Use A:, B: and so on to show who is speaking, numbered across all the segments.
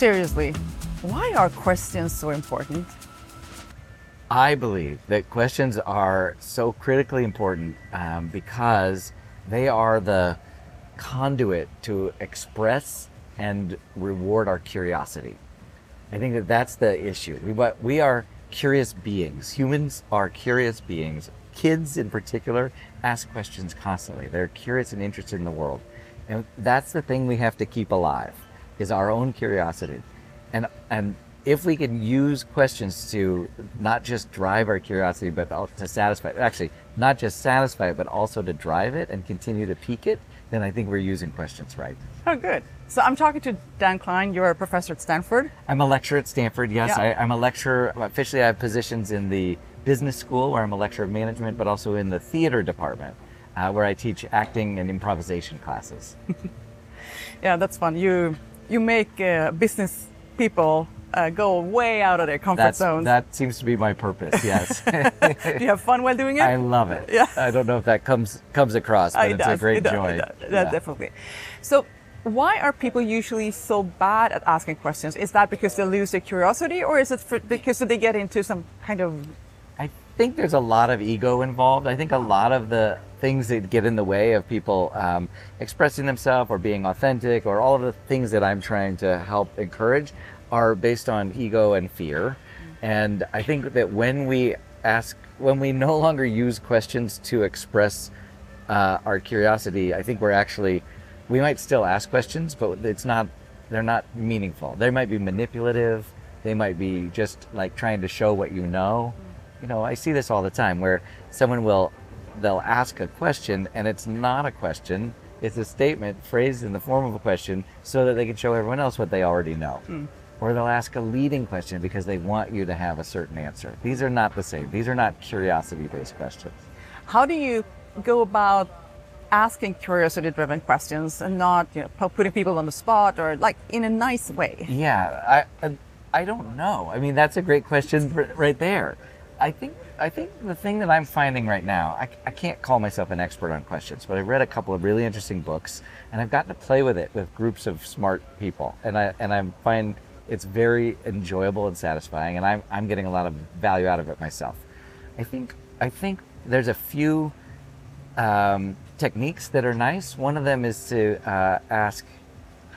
A: seriously, why are questions so important?
B: I believe that questions are so critically important um, because they are the conduit to express and reward our curiosity. I think that that's the issue. We, we are curious beings. Humans are curious beings. Kids, in particular, ask questions constantly. They're curious and interested in the world, and that's the thing we have to keep alive: is our own curiosity. And and if we can use questions to not just drive our curiosity, but to satisfy, actually, not just satisfy it, but also to drive it and continue to pique it, then I think we're using questions right.
A: Oh, good. So I'm talking to Dan Klein. You're a professor at Stanford.
B: I'm a lecturer at Stanford. Yes,
A: Yeah.
B: I, I'm a lecturer. Officially, I have positions in the business school where I'm a lecturer of management, but also in the theater department uh, where I teach acting and improvisation classes.
A: Yeah, that's fun. You you make uh, business people uh, go way out of their comfort
B: That's,
A: zones.
B: that seems to be my purpose. Yes,
A: Do you have fun while doing it?
B: I love it.
A: Yeah.
B: I don't know if that comes comes across, but
A: It
B: it's a great
A: it
B: joy.
A: does, it does,
B: Yeah.
A: Definitely. So, why are people usually so bad at asking questions? Is that because they lose their curiosity, or is it for, because they get into some kind of
B: I think there's a lot of ego involved. I think a lot of the things that get in the way of people um, expressing themselves or being authentic or all of the things that I'm trying to help encourage are based on ego and fear. And I think that when we ask, when we no longer use questions to express uh, our curiosity, I think we're actually, we might still ask questions, but it's not, they're not meaningful. They might be manipulative. They might be just like trying to show what you know. You know, I see this all the time where someone will, they'll ask a question and it's not a question. It's a statement phrased in the form of a question so that they can show everyone else what they already know. Hmm. Or they'll ask a leading question because they want you to have a certain answer. These are not the same. These are not curiosity based questions.
A: how do you go about asking curiosity-driven questions and not you know, putting people on the spot or like in a nice way?
B: Yeah, I, I I don't know. I mean, that's a great question right there. I think I think the thing that I'm finding right now, I, I can't call myself an expert on questions, but I've read a couple of really interesting books, and I've gotten to play with it with groups of smart people, and I and I find it's very enjoyable and satisfying, and I'm I'm getting a lot of value out of it myself. I think I think there's a few um, techniques that are nice. One of them is to uh, ask,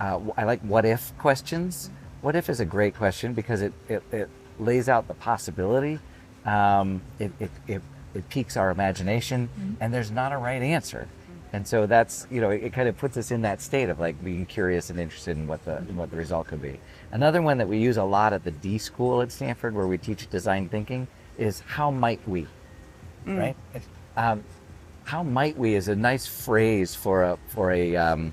B: uh, I like what if questions. What if is a great question because it, it, it lays out the possibility. Um, it, it, it, it piques our imagination, and there's not a right answer. And so that's, you know, it, it kind of puts us in that state of like being curious and interested in what the, in what the result could be. Another one that we use a lot at the D school at Stanford, where we teach design thinking, is how might we? right? Um, how might we is a nice phrase for a for a um,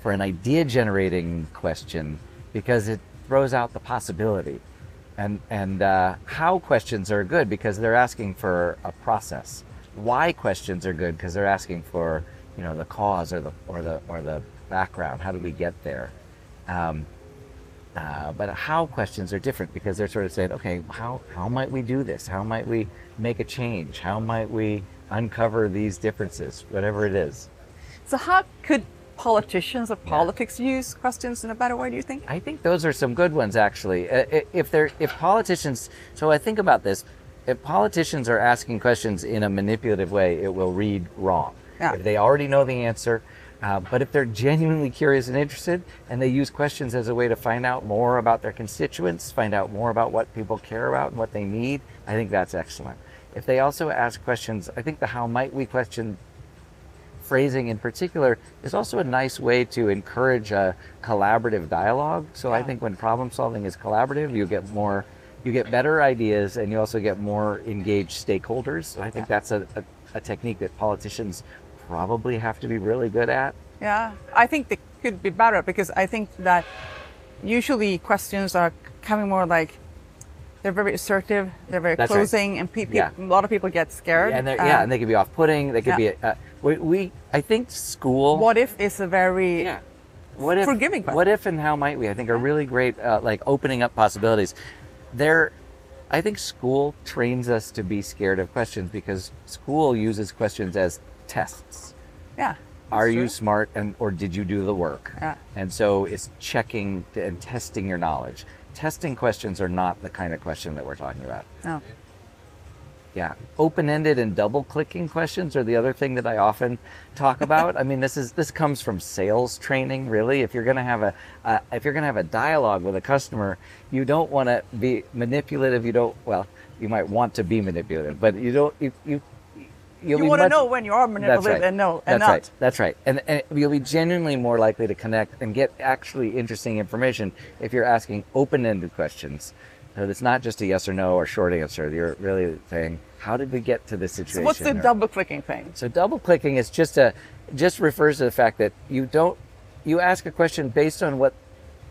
B: for an idea generating question because it throws out the possibility, and and uh, how questions are good because they're asking for a process. Why questions are good because they're asking for you know the cause or the or the or the background. How did we get there? Um, uh, but how questions are different because they're sort of saying, okay, how, how might we do this? How might we make a change? How might we uncover these differences, whatever it is?
A: So, how could politicians or politics use questions in a better way? Do you think?
B: I think those are some good ones, actually. Uh, If they're if politicians, so I think about this. If politicians are asking questions in a manipulative way, it will read wrong.
A: Yeah.
B: If they already know the answer, uh, but if they're genuinely curious and interested, and they use questions as a way to find out more about their constituents, find out more about what people care about and what they need, I think that's excellent. If they also ask questions, I think the how might we question phrasing in particular is also a nice way to encourage a collaborative dialogue. So I think when problem solving is collaborative, you get more, you get better ideas, and you also get more engaged stakeholders. So I think that's a, a, a technique that politicians probably have to be really good at.
A: Yeah, I think they could be better because I think that usually questions are coming more like they're very assertive, they're very
B: That's right.
A: closing, and pe- pe-
B: Yeah.
A: a lot of people get scared.
B: And they're- yeah,
A: Um,
B: and they can be off-putting. They could
A: yeah.
B: be. Uh, we, we, I think school.
A: what if is a very
B: Yeah. What if
A: Forgiving question.
B: What if and how might we? I think are really great, uh, like opening up possibilities. There, I think school trains us to be scared of questions because school uses questions as tests.
A: yeah
B: are you smart and or did you do the work?
A: Yeah.
B: And so it's checking and testing your knowledge. Testing questions are not the kind of question that we're talking about.
A: No.
B: Yeah, open-ended and double-clicking questions are the other thing that I often talk about. I mean, this is this comes from sales training, really. If you're going to have a uh, if you're going to have a dialogue with a customer, you don't want to be manipulative. You don't well, you might want to be manipulative, but you don't you you you'll
A: You want to know when you are manipulative
B: right.
A: and no, and
B: That's
A: not.
B: right. That's right. And, and you'll be genuinely more likely to connect and get actually interesting information if you're asking open-ended questions. So it's not just a yes or no or short answer. You're really saying, how did we get to this situation?
A: So what's the
B: Or-
A: double clicking thing?
B: so double clicking is just a just refers to the fact that you don't you ask a question based on what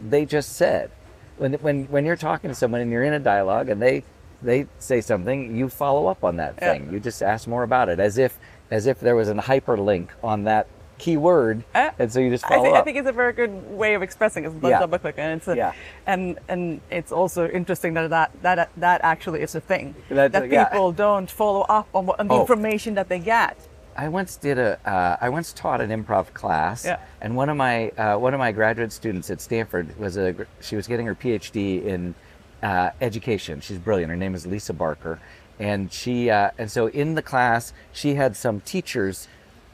B: they just said. When when when you're talking to someone and you're in a dialogue and they they say something, you follow up on that
A: Yeah.
B: thing. You just ask more about it as if as if there was an hyperlink on that keyword,
A: Uh,
B: and so you just
A: I
B: follow
A: think,
B: up.
A: I think it's a very good way of expressing it, but
B: Yeah.
A: double clicking. And it's a,
B: Yeah.
A: and and it's also interesting that that that, that actually is a thing
B: That-
A: that
B: yeah.
A: people don't follow up on, what, on the
B: Oh.
A: information that they get.
B: I once did a. Uh, I once taught an improv class,
A: Yeah.
B: and one of my uh, one of my graduate students at Stanford was a. She was getting her PhD in uh, education. She's brilliant. Her name is Lisa Barker, and she uh, and so in the class she had some teachers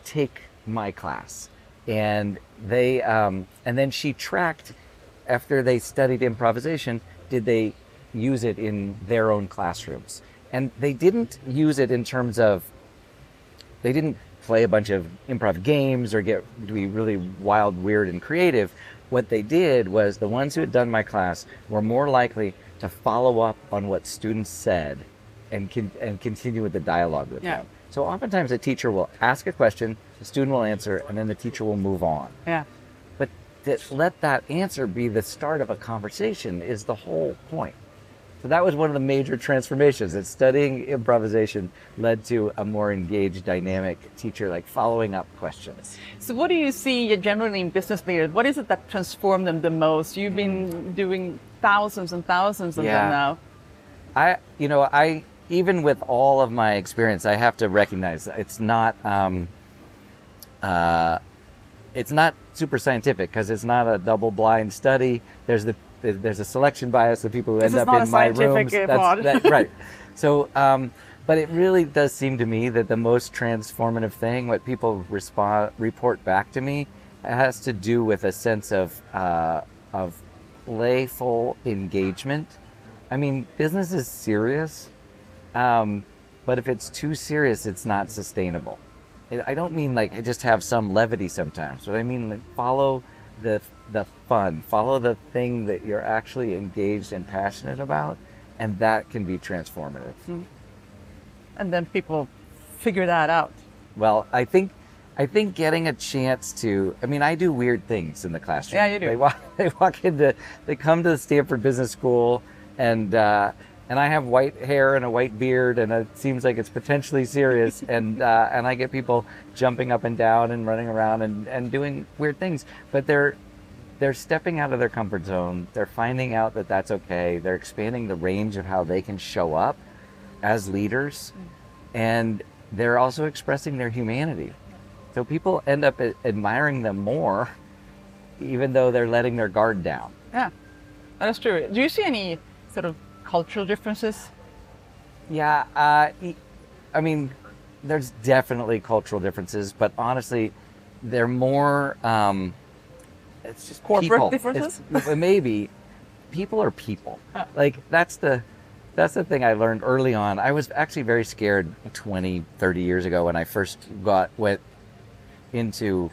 B: take my class, and they um, and then she tracked after they studied improvisation. Did they use it in their own classrooms? And they didn't use it in terms of they didn't play a bunch of improv games or get to be really wild, weird, and creative. What they did was the ones who had done my class were more likely to follow up on what students said and con- and continue with the dialogue with
A: Yeah.
B: them. So oftentimes a teacher will ask a question, the student will answer, and then the teacher will move on.
A: Yeah.
B: But that let that answer be the start of a conversation is the whole point. So that was one of the major transformations that studying improvisation led to a more engaged, dynamic teacher, like following up questions.
A: So what do you see generally in business leaders? What is it that transformed them the most? You've been doing thousands and thousands of
B: Yeah.
A: them now.
B: I, you know, I even with all of my experience, I have to recognize it's not, um, uh, it's not super scientific because it's not a double-blind study. There's the there's a selection bias of people who
A: This
B: end up in my rooms. That's, that, right. So, um, but it really does seem to me that the most transformative thing, what people respond report back to me, has to do with a sense of uh, of playful engagement. I mean, business is serious, um, but if it's too serious, it's not sustainable. I- I don't mean like I just have some levity sometimes, but I mean like follow the the fun, follow the thing that you're actually engaged and passionate about, and that can be transformative.
A: And then people figure that out.
B: Well, I think I think getting a chance to I mean I do weird things in the classroom.
A: Yeah, you do.
B: They walk they walk into they come to the Stanford Business School and uh and I have white hair and a white beard and it seems like it's potentially serious and uh, and I get people jumping up and down and running around and, and doing weird things but they're they're stepping out of their comfort zone they're finding out that that's okay they're expanding the range of how they can show up as leaders and they're also expressing their humanity. So people end up admiring them more, even though they're letting their guard down.
A: Yeah, that's true. Do you see any sort of cultural differences?
B: Yeah, uh, I mean, there's definitely cultural differences, but honestly, they're more. Um, it's just
A: Corporate
B: people.
A: differences?
B: It's- maybe people are people. Like that's the that's the thing I learned early on. I was actually very scared 20, 30 years ago when I first got went into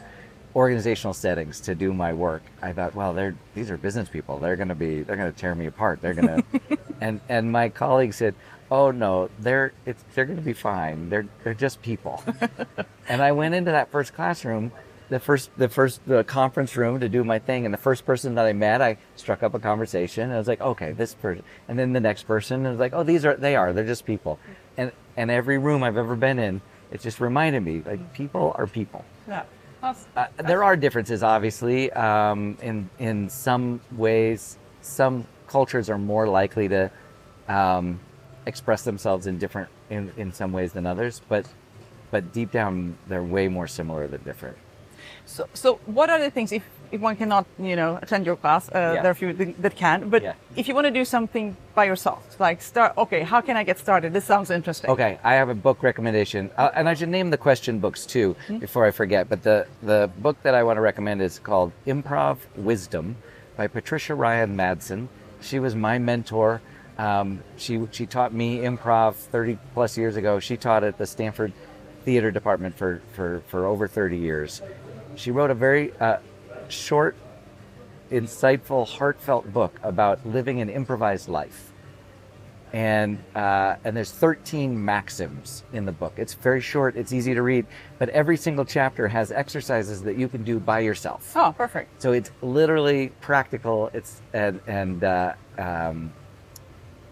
B: organizational settings to do my work. I thought, well, they're these are business people. They're going to be they're going to tear me apart. They're going to and and my colleague said, "Oh no, they're it's they're going to be fine. They're they're just people." and I went into that first classroom, the first the first the conference room to do my thing, and the first person that I met, I struck up a conversation. And I was like, "Okay, this person," and then the next person, and I was like, "Oh, these are they are they're just people." And and every room I've ever been in, it just reminded me like people are people.
A: Yeah.
B: Uh, there are differences, obviously. Um, in in some ways, some cultures are more likely to um, express themselves in different in, in some ways than others. But but deep down, they're way more similar than different.
A: So, so what are the things if, if one cannot, you know, attend your class? Uh,
B: Yeah.
A: There are a few that- can, but
B: Yeah.
A: if you want to do something by yourself, like start, okay, how can I get started? This sounds interesting.
B: Okay, I have a book recommendation, uh, and I should name the question books too before I forget. But the the book that I want to recommend is called Improv Wisdom by Patricia Ryan Madson. She was my mentor. Um, she she taught me improv 30 plus years ago. She taught at the Stanford Theater Department for for for over 30 years. She wrote a very uh, short, insightful, heartfelt book about living an improvised life and uh, and there's 13 maxims in the book. It's very short. It's easy to read, but every single chapter has exercises that you can do by yourself.
A: Oh, perfect.
B: So it's literally practical. It's and and uh, um,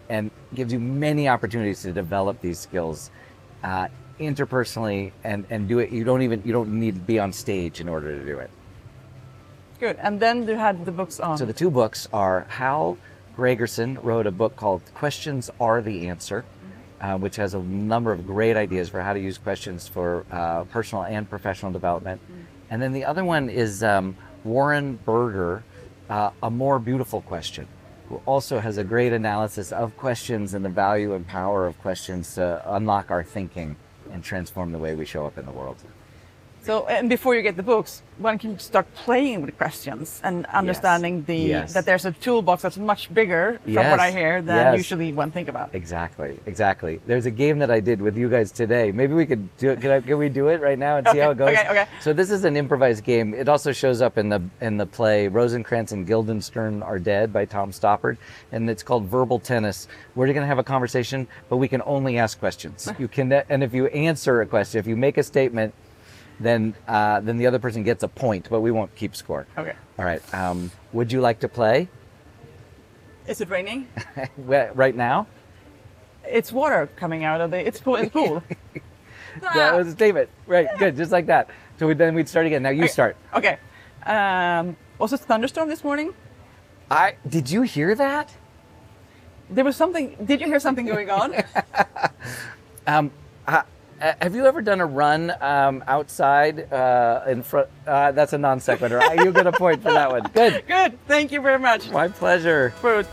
B: and gives you many opportunities to develop these skills uh, interpersonally and and do it. You don't even you don't need to be on stage in order to do it.
A: Good. And then you had the books on.
B: So the two books are Hal Gregersen wrote a book called Questions Are the Answer, uh, which has a number of great ideas for how to use questions for uh, personal and professional development. And then the other one is um, Warren Berger, uh, A More Beautiful Question, who also has a great analysis of questions and the value and power of questions to unlock our thinking and transform the way we show up in the world.
A: So, and before you get the books, one can start playing with questions and understanding the
B: Yes.
A: that there's a toolbox that's much bigger, from what I hear, than
B: Yes.
A: usually one think about.
B: Exactly, exactly. There's a game that I did with you guys today. Maybe we could do it. Can, I, can we do it right now and see how it goes?
A: okay, okay.
B: So this is an improvised game. It also shows up in the in the play Rosencrantz and Guildenstern Are Dead by Tom Stoppard, and it's called Verbal Tennis. We're going to have a conversation, but we can only ask questions. You can, and if you answer a question, if you make a statement, then uh, then the other person gets a point, but we won't keep score.
A: Okay.
B: All right. Um, would you like to play
A: Is it raining?
B: right now?
A: it's water coming out of the. It's pool. It's pool.
B: That was a statement. Right, good, just like that. So we, then we'd start again. Now you start.
A: Okay. Um, was it thunderstorm this morning?
B: I did you hear that?
A: There was something. Did you hear something going on?
B: Um, uh, have you ever done a run um, outside uh, in front? Uh, that's a non sequitur. you get a point for that one. Good.
A: Good. Thank you very much
B: My pleasure.
A: for